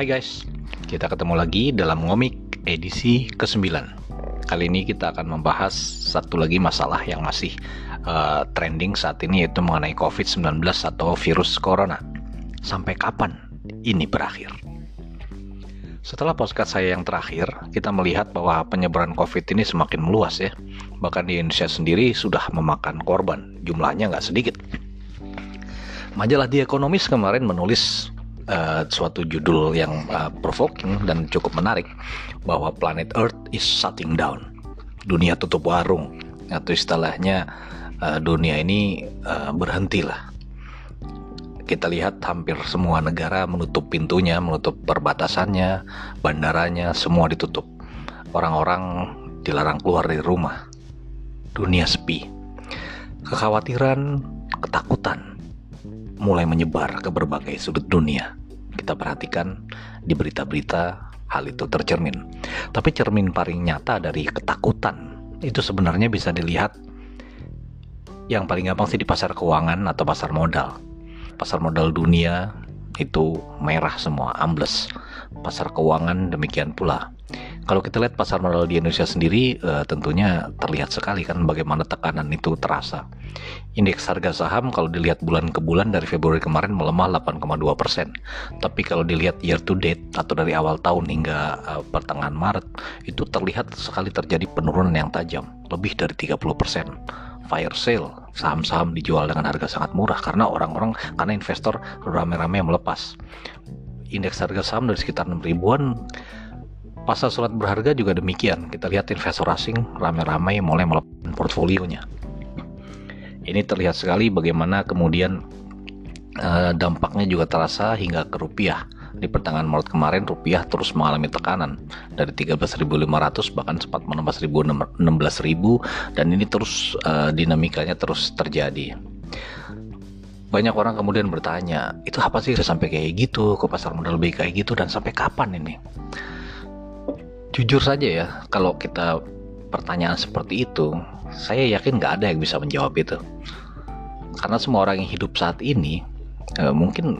Hai guys, kita ketemu lagi dalam ngomik edisi ke-9 Kali ini kita akan membahas satu lagi masalah yang masih uh, trending saat ini yaitu mengenai COVID-19 atau virus corona Sampai kapan ini berakhir? Setelah podcast saya yang terakhir, kita melihat bahwa penyebaran COVID ini semakin meluas ya. Bahkan di Indonesia sendiri sudah memakan korban, jumlahnya nggak sedikit. Majalah The Economist kemarin menulis uh, suatu judul yang uh, provoking dan cukup menarik bahwa planet Earth is shutting down. Dunia tutup warung atau istilahnya uh, dunia ini uh, berhentilah kita lihat hampir semua negara menutup pintunya, menutup perbatasannya, bandaranya, semua ditutup. Orang-orang dilarang keluar dari rumah. Dunia sepi. Kekhawatiran, ketakutan mulai menyebar ke berbagai sudut dunia. Kita perhatikan di berita-berita hal itu tercermin. Tapi cermin paling nyata dari ketakutan itu sebenarnya bisa dilihat yang paling gampang sih di pasar keuangan atau pasar modal pasar modal dunia itu merah semua, ambles. Pasar keuangan demikian pula. Kalau kita lihat pasar modal di Indonesia sendiri, uh, tentunya terlihat sekali kan bagaimana tekanan itu terasa. Indeks harga saham kalau dilihat bulan ke bulan dari Februari kemarin melemah 8,2 persen. Tapi kalau dilihat year to date atau dari awal tahun hingga uh, pertengahan Maret, itu terlihat sekali terjadi penurunan yang tajam, lebih dari 30 persen fire sale saham-saham dijual dengan harga sangat murah karena orang-orang karena investor rame-rame melepas indeks harga saham dari sekitar 6 ribuan pasar surat berharga juga demikian. Kita lihat investor asing rame-rame mulai melepas portfolionya. Ini terlihat sekali bagaimana kemudian uh, dampaknya juga terasa hingga ke rupiah. Di pertengahan Maret kemarin rupiah terus mengalami tekanan dari 13.500 bahkan sempat menembus 16.000 dan ini terus uh, dinamikanya terus terjadi. Banyak orang kemudian bertanya, itu apa sih? Sampai kayak gitu, ke pasar modal lebih kayak gitu? Dan sampai kapan ini? Jujur saja ya, kalau kita pertanyaan seperti itu, saya yakin nggak ada yang bisa menjawab itu. Karena semua orang yang hidup saat ini, eh, mungkin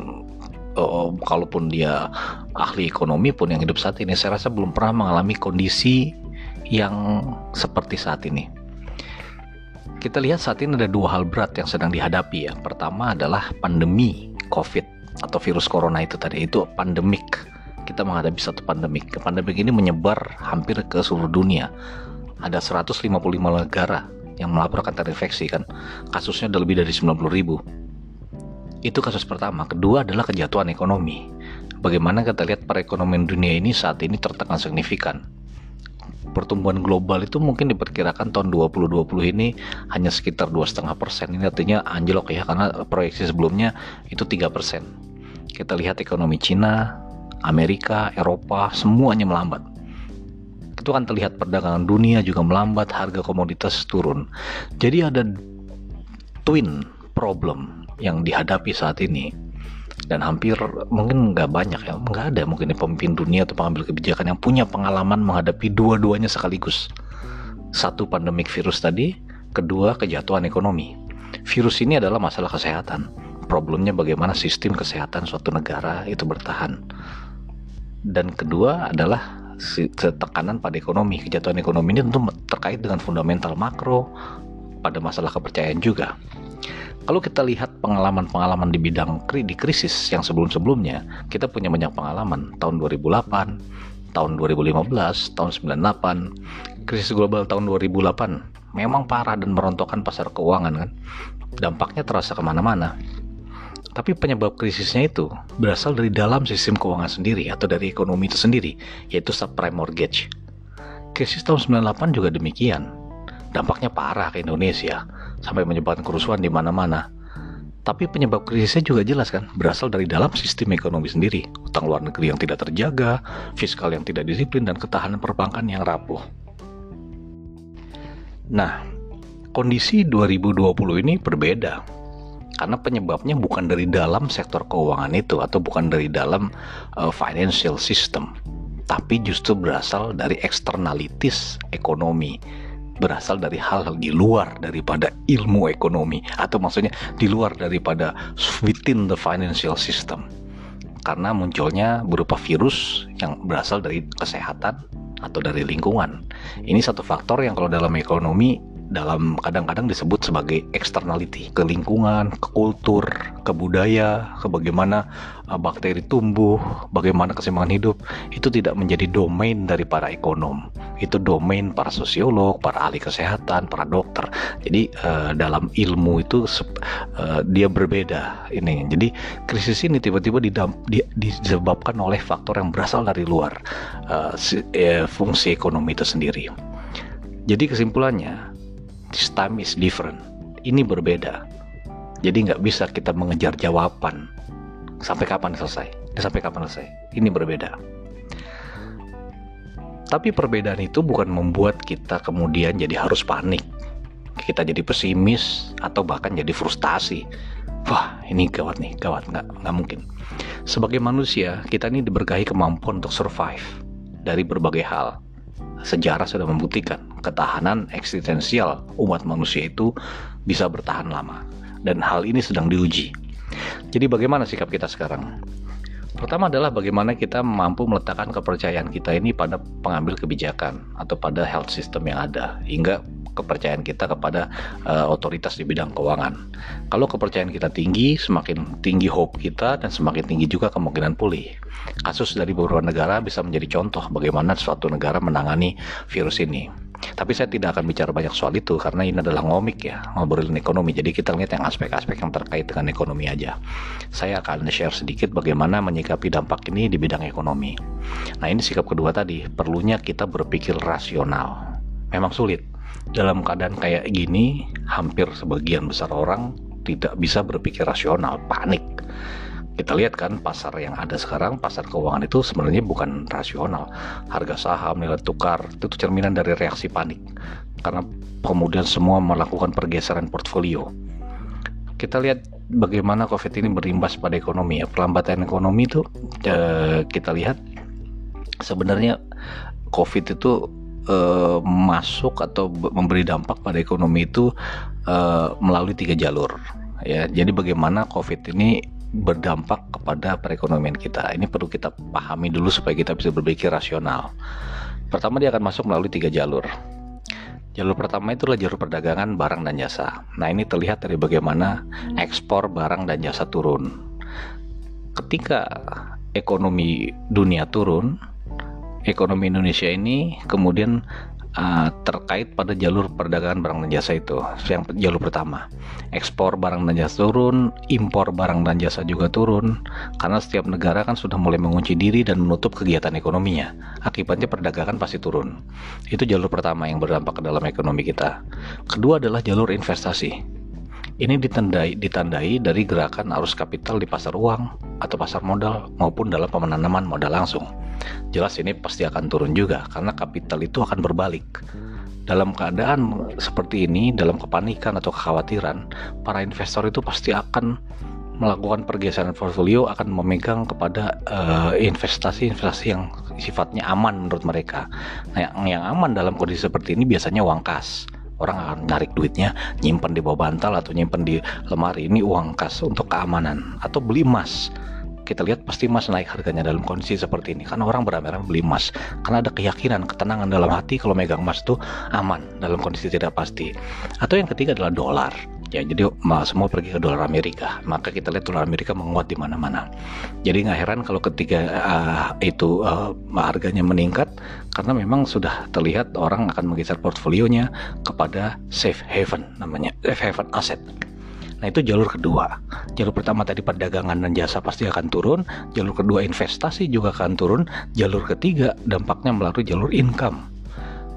uh, kalaupun dia ahli ekonomi pun yang hidup saat ini saya rasa belum pernah mengalami kondisi yang seperti saat ini. Kita lihat saat ini ada dua hal berat yang sedang dihadapi ya. Pertama adalah pandemi COVID atau virus corona itu tadi itu pandemik. Kita menghadapi satu pandemik. Pandemik ini menyebar hampir ke seluruh dunia. Ada 155 negara yang melaporkan terinfeksi kan. Kasusnya ada lebih dari 90 ribu itu kasus pertama. Kedua adalah kejatuhan ekonomi. Bagaimana kita lihat perekonomian dunia ini saat ini tertekan signifikan. Pertumbuhan global itu mungkin diperkirakan tahun 2020 ini hanya sekitar 2,5 persen. Ini artinya anjlok ya karena proyeksi sebelumnya itu 3 persen. Kita lihat ekonomi Cina, Amerika, Eropa semuanya melambat. Itu kan terlihat perdagangan dunia juga melambat, harga komoditas turun. Jadi ada twin problem yang dihadapi saat ini. Dan hampir mungkin nggak banyak ya nggak ada mungkin pemimpin dunia atau pengambil kebijakan yang punya pengalaman menghadapi dua-duanya sekaligus. Satu pandemik virus tadi. Kedua kejatuhan ekonomi. Virus ini adalah masalah kesehatan. Problemnya bagaimana sistem kesehatan suatu negara itu bertahan dan kedua adalah tekanan pada ekonomi kejatuhan ekonomi ini tentu terkait dengan fundamental makro pada masalah kepercayaan juga kalau kita lihat pengalaman-pengalaman di bidang di krisis yang sebelum-sebelumnya, kita punya banyak pengalaman. Tahun 2008, tahun 2015, tahun 98, krisis global tahun 2008 memang parah dan merontokkan pasar keuangan kan. Dampaknya terasa ke mana-mana. Tapi penyebab krisisnya itu berasal dari dalam sistem keuangan sendiri atau dari ekonomi itu sendiri, yaitu subprime mortgage. Krisis tahun 98 juga demikian. Dampaknya parah ke Indonesia sampai menyebabkan kerusuhan di mana-mana. Tapi penyebab krisisnya juga jelas kan, berasal dari dalam sistem ekonomi sendiri, utang luar negeri yang tidak terjaga, fiskal yang tidak disiplin, dan ketahanan perbankan yang rapuh. Nah, kondisi 2020 ini berbeda, karena penyebabnya bukan dari dalam sektor keuangan itu, atau bukan dari dalam uh, financial system, tapi justru berasal dari externalities ekonomi, berasal dari hal-hal di luar daripada ilmu ekonomi atau maksudnya di luar daripada within the financial system. karena munculnya berupa virus yang berasal dari kesehatan atau dari lingkungan. Ini satu faktor yang kalau dalam ekonomi dalam kadang-kadang disebut sebagai externality ke lingkungan, ke kultur, ke budaya, ke bagaimana uh, bakteri tumbuh, bagaimana keseimbangan hidup itu tidak menjadi domain dari para ekonom. Itu domain para sosiolog, para ahli kesehatan, para dokter. Jadi uh, dalam ilmu itu uh, dia berbeda ini. Jadi krisis ini tiba-tiba disebabkan oleh faktor yang berasal dari luar si, fungsi ekonomi itu sendiri. Jadi kesimpulannya this time is different. Ini berbeda. Jadi nggak bisa kita mengejar jawaban sampai kapan selesai. Sampai kapan selesai. Ini berbeda. Tapi perbedaan itu bukan membuat kita kemudian jadi harus panik. Kita jadi pesimis atau bahkan jadi frustasi. Wah, ini gawat nih, gawat nggak nggak mungkin. Sebagai manusia, kita ini diberkahi kemampuan untuk survive dari berbagai hal sejarah sudah membuktikan ketahanan eksistensial umat manusia itu bisa bertahan lama dan hal ini sedang diuji. Jadi bagaimana sikap kita sekarang? Pertama adalah bagaimana kita mampu meletakkan kepercayaan kita ini pada pengambil kebijakan atau pada health system yang ada hingga kepercayaan kita kepada uh, otoritas di bidang keuangan. Kalau kepercayaan kita tinggi, semakin tinggi hope kita dan semakin tinggi juga kemungkinan pulih. Kasus dari beberapa negara bisa menjadi contoh bagaimana suatu negara menangani virus ini. Tapi saya tidak akan bicara banyak soal itu karena ini adalah ngomik ya, ngobrolin ekonomi. Jadi kita lihat yang aspek-aspek yang terkait dengan ekonomi aja. Saya akan share sedikit bagaimana menyikapi dampak ini di bidang ekonomi. Nah ini sikap kedua tadi, perlunya kita berpikir rasional. Memang sulit, dalam keadaan kayak gini, hampir sebagian besar orang tidak bisa berpikir rasional, panik. Kita lihat kan pasar yang ada sekarang, pasar keuangan itu sebenarnya bukan rasional. Harga saham, nilai tukar, itu cerminan dari reaksi panik. Karena kemudian semua melakukan pergeseran portfolio. Kita lihat bagaimana COVID ini berimbas pada ekonomi ya. Pelambatan ekonomi itu eh, kita lihat sebenarnya COVID itu uh, masuk atau memberi dampak pada ekonomi itu uh, melalui tiga jalur ya jadi bagaimana covid ini berdampak kepada perekonomian kita ini perlu kita pahami dulu supaya kita bisa berpikir rasional pertama dia akan masuk melalui tiga jalur Jalur pertama itulah jalur perdagangan barang dan jasa. Nah, ini terlihat dari bagaimana ekspor barang dan jasa turun. Ketika ekonomi dunia turun, ekonomi Indonesia ini kemudian uh, terkait pada jalur perdagangan barang dan jasa itu yang jalur pertama. Ekspor barang dan jasa turun impor barang dan jasa juga turun karena setiap negara kan sudah mulai mengunci diri dan menutup kegiatan ekonominya. Akibatnya perdagangan pasti turun. Itu jalur pertama yang berdampak ke dalam ekonomi kita. Kedua adalah jalur investasi ini ditandai, ditandai dari gerakan arus kapital di pasar uang atau pasar modal maupun dalam penanaman modal langsung jelas ini pasti akan turun juga karena kapital itu akan berbalik. Dalam keadaan seperti ini, dalam kepanikan atau kekhawatiran, para investor itu pasti akan melakukan pergeseran portfolio akan memegang kepada eh, investasi-investasi yang sifatnya aman menurut mereka. Nah, yang aman dalam kondisi seperti ini biasanya uang kas. Orang akan narik duitnya, nyimpan di bawah bantal atau nyimpan di lemari. Ini uang kas untuk keamanan atau beli emas. Kita lihat pasti emas naik harganya dalam kondisi seperti ini. Karena orang beramai-ramai beli emas. Karena ada keyakinan ketenangan dalam hati kalau megang emas itu aman dalam kondisi tidak pasti. Atau yang ketiga adalah dolar ya jadi semua pergi ke dolar Amerika maka kita lihat dolar Amerika menguat di mana-mana jadi nggak heran kalau ketika uh, itu uh, harganya meningkat karena memang sudah terlihat orang akan menggeser portfolionya kepada safe haven namanya safe haven aset Nah itu jalur kedua. Jalur pertama tadi perdagangan dan jasa pasti akan turun. Jalur kedua investasi juga akan turun. Jalur ketiga dampaknya melalui jalur income.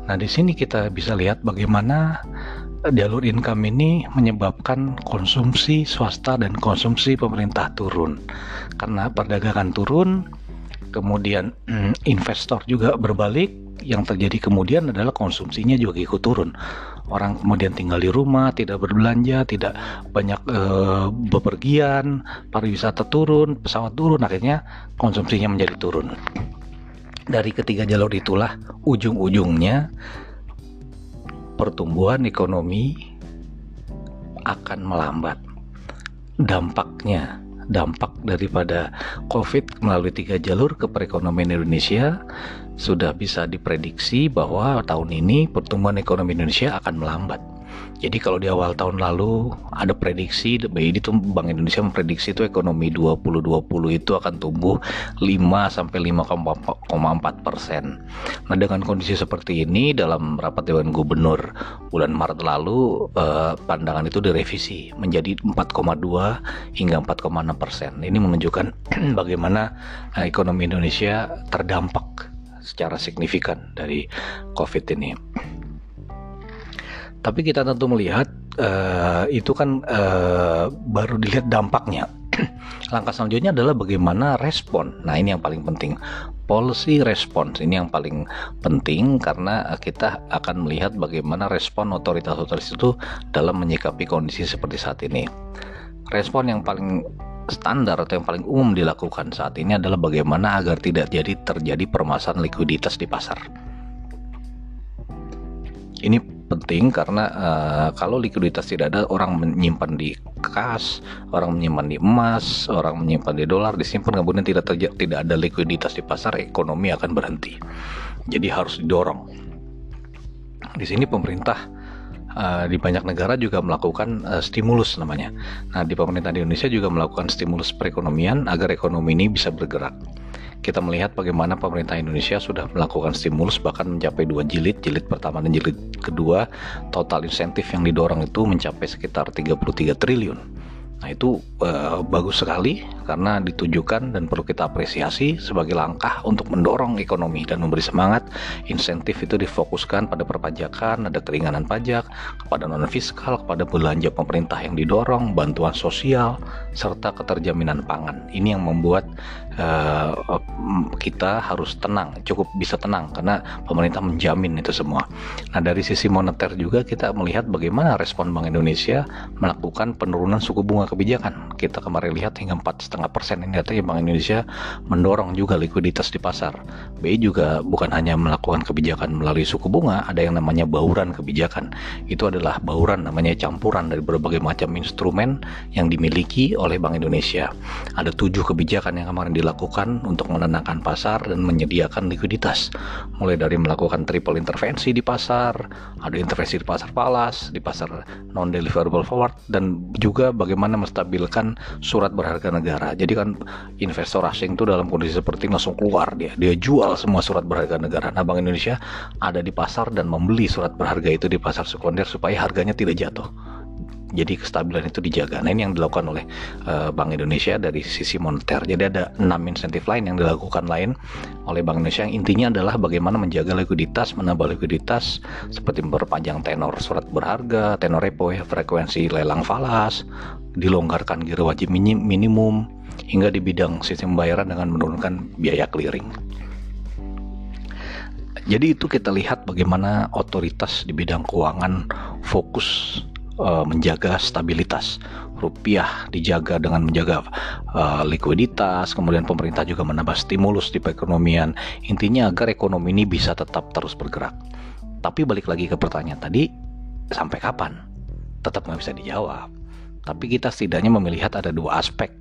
Nah di sini kita bisa lihat bagaimana jalur income ini menyebabkan konsumsi swasta dan konsumsi pemerintah turun. Karena perdagangan turun, kemudian investor juga berbalik, yang terjadi kemudian adalah konsumsinya juga ikut turun orang kemudian tinggal di rumah, tidak berbelanja, tidak banyak e, bepergian, pariwisata turun, pesawat turun, akhirnya konsumsinya menjadi turun. Dari ketiga jalur itulah ujung-ujungnya pertumbuhan ekonomi akan melambat. Dampaknya dampak daripada COVID melalui tiga jalur ke perekonomian Indonesia sudah bisa diprediksi bahwa tahun ini pertumbuhan ekonomi Indonesia akan melambat. Jadi kalau di awal tahun lalu ada prediksi BI itu Bank Indonesia memprediksi itu ekonomi 2020 itu akan tumbuh 5 sampai 5,4 persen. Nah dengan kondisi seperti ini dalam rapat Dewan Gubernur bulan Maret lalu eh, pandangan itu direvisi menjadi 4,2 hingga 4,6 persen. Ini menunjukkan bagaimana eh, ekonomi Indonesia terdampak secara signifikan dari COVID ini. Tapi kita tentu melihat uh, itu kan uh, baru dilihat dampaknya. Langkah selanjutnya adalah bagaimana respon. Nah ini yang paling penting. Policy response ini yang paling penting karena kita akan melihat bagaimana respon otoritas-otoritas itu dalam menyikapi kondisi seperti saat ini. Respon yang paling standar atau yang paling umum dilakukan saat ini adalah bagaimana agar tidak jadi terjadi permasalahan likuiditas di pasar. Ini penting karena uh, kalau likuiditas tidak ada orang menyimpan di kas, orang menyimpan di emas, orang menyimpan di dolar disimpan kemudian tidak terjadi tidak ada likuiditas di pasar ekonomi akan berhenti. Jadi harus didorong. Di sini pemerintah uh, di banyak negara juga melakukan uh, stimulus namanya. Nah, di pemerintah di Indonesia juga melakukan stimulus perekonomian agar ekonomi ini bisa bergerak kita melihat bagaimana pemerintah Indonesia sudah melakukan stimulus bahkan mencapai dua jilid, jilid pertama dan jilid kedua, total insentif yang didorong itu mencapai sekitar 33 triliun. Nah itu uh, bagus sekali karena ditujukan dan perlu kita apresiasi sebagai langkah untuk mendorong ekonomi dan memberi semangat. Insentif itu difokuskan pada perpajakan, ada keringanan pajak, kepada non fiskal, kepada belanja pemerintah yang didorong, bantuan sosial, serta keterjaminan pangan. Ini yang membuat uh, kita harus tenang, cukup bisa tenang karena pemerintah menjamin itu semua. Nah dari sisi moneter juga kita melihat bagaimana respon Bank Indonesia melakukan penurunan suku bunga kebijakan. Kita kemarin lihat hingga empat setengah persen ini artinya Bank Indonesia mendorong juga likuiditas di pasar. BI juga bukan hanya melakukan kebijakan melalui suku bunga, ada yang namanya bauran kebijakan. Itu adalah bauran namanya campuran dari berbagai macam instrumen yang dimiliki oleh Bank Indonesia. Ada tujuh kebijakan yang kemarin dilakukan untuk menenangkan pasar dan menyediakan likuiditas. Mulai dari melakukan triple intervensi di pasar, ada intervensi di pasar falas, di pasar non deliverable forward dan juga bagaimana menstabilkan surat berharga negara. Jadi kan investor asing itu dalam kondisi seperti ini langsung keluar dia, dia jual semua surat berharga negara. Nah, Bank Indonesia ada di pasar dan membeli surat berharga itu di pasar sekunder supaya harganya tidak jatuh jadi kestabilan itu dijaga. Nah ini yang dilakukan oleh uh, Bank Indonesia dari sisi moneter. Jadi ada enam insentif lain yang dilakukan lain oleh Bank Indonesia yang intinya adalah bagaimana menjaga likuiditas, menambah likuiditas seperti memperpanjang tenor surat berharga, tenor repo ya, frekuensi lelang falas, dilonggarkan giro wajib minimum hingga di bidang sistem pembayaran dengan menurunkan biaya clearing. Jadi itu kita lihat bagaimana otoritas di bidang keuangan fokus uh, menjaga stabilitas. Rupiah dijaga dengan menjaga uh, likuiditas kemudian pemerintah juga menambah stimulus di perekonomian. Intinya agar ekonomi ini bisa tetap terus bergerak. Tapi balik lagi ke pertanyaan tadi sampai kapan? Tetap nggak bisa dijawab. Tapi kita setidaknya memilihat ada dua aspek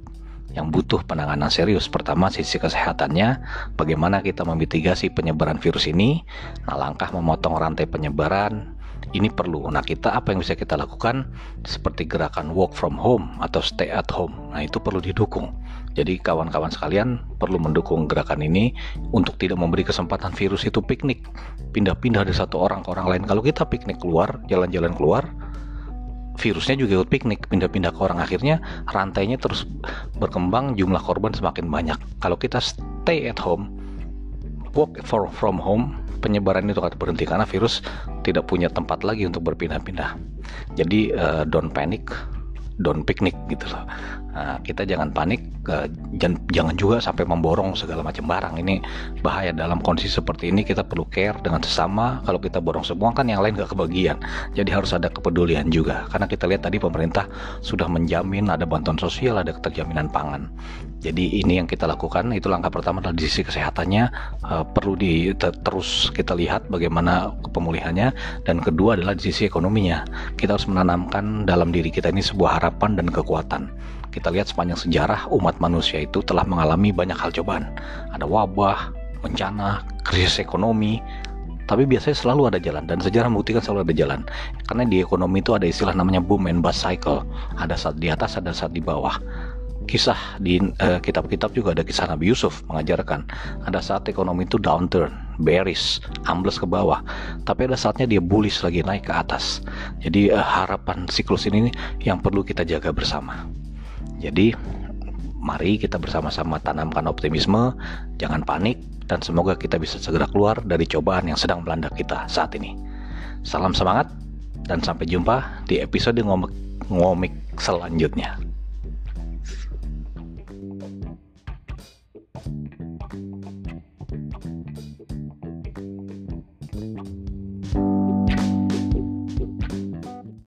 yang butuh penanganan serius. Pertama, sisi kesehatannya, bagaimana kita memitigasi penyebaran virus ini. Nah, langkah memotong rantai penyebaran, ini perlu. Nah, kita apa yang bisa kita lakukan seperti gerakan work from home atau stay at home. Nah, itu perlu didukung. Jadi kawan-kawan sekalian perlu mendukung gerakan ini untuk tidak memberi kesempatan virus itu piknik, pindah-pindah dari satu orang ke orang lain. Kalau kita piknik keluar, jalan-jalan keluar, virusnya juga ikut piknik, pindah-pindah ke orang. Akhirnya rantainya terus berkembang, jumlah korban semakin banyak. Kalau kita stay at home, work from home, penyebaran itu akan berhenti karena virus tidak punya tempat lagi untuk berpindah-pindah. Jadi uh, don't panic, don't picnic gitu loh. Nah, kita jangan panik, jangan, juga sampai memborong segala macam barang. Ini bahaya dalam kondisi seperti ini kita perlu care dengan sesama. Kalau kita borong semua kan yang lain gak kebagian. Jadi harus ada kepedulian juga. Karena kita lihat tadi pemerintah sudah menjamin ada bantuan sosial, ada keterjaminan pangan. Jadi ini yang kita lakukan. Itu langkah pertama adalah di sisi kesehatannya uh, perlu di terus kita lihat bagaimana pemulihannya dan kedua adalah di sisi ekonominya. Kita harus menanamkan dalam diri kita ini sebuah harapan dan kekuatan kita lihat sepanjang sejarah umat manusia itu telah mengalami banyak hal cobaan. Ada wabah, bencana, krisis ekonomi, tapi biasanya selalu ada jalan dan sejarah membuktikan selalu ada jalan karena di ekonomi itu ada istilah namanya boom and bust cycle ada saat di atas ada saat di bawah kisah di eh, kitab-kitab uh, juga ada kisah Nabi Yusuf mengajarkan ada saat ekonomi itu downturn, bearish, ambles ke bawah, tapi ada saatnya dia bullish lagi naik ke atas. Jadi uh, harapan siklus ini yang perlu kita jaga bersama. Jadi mari kita bersama-sama tanamkan optimisme, jangan panik, dan semoga kita bisa segera keluar dari cobaan yang sedang melanda kita saat ini. Salam semangat, dan sampai jumpa di episode ngomik, ngomik selanjutnya.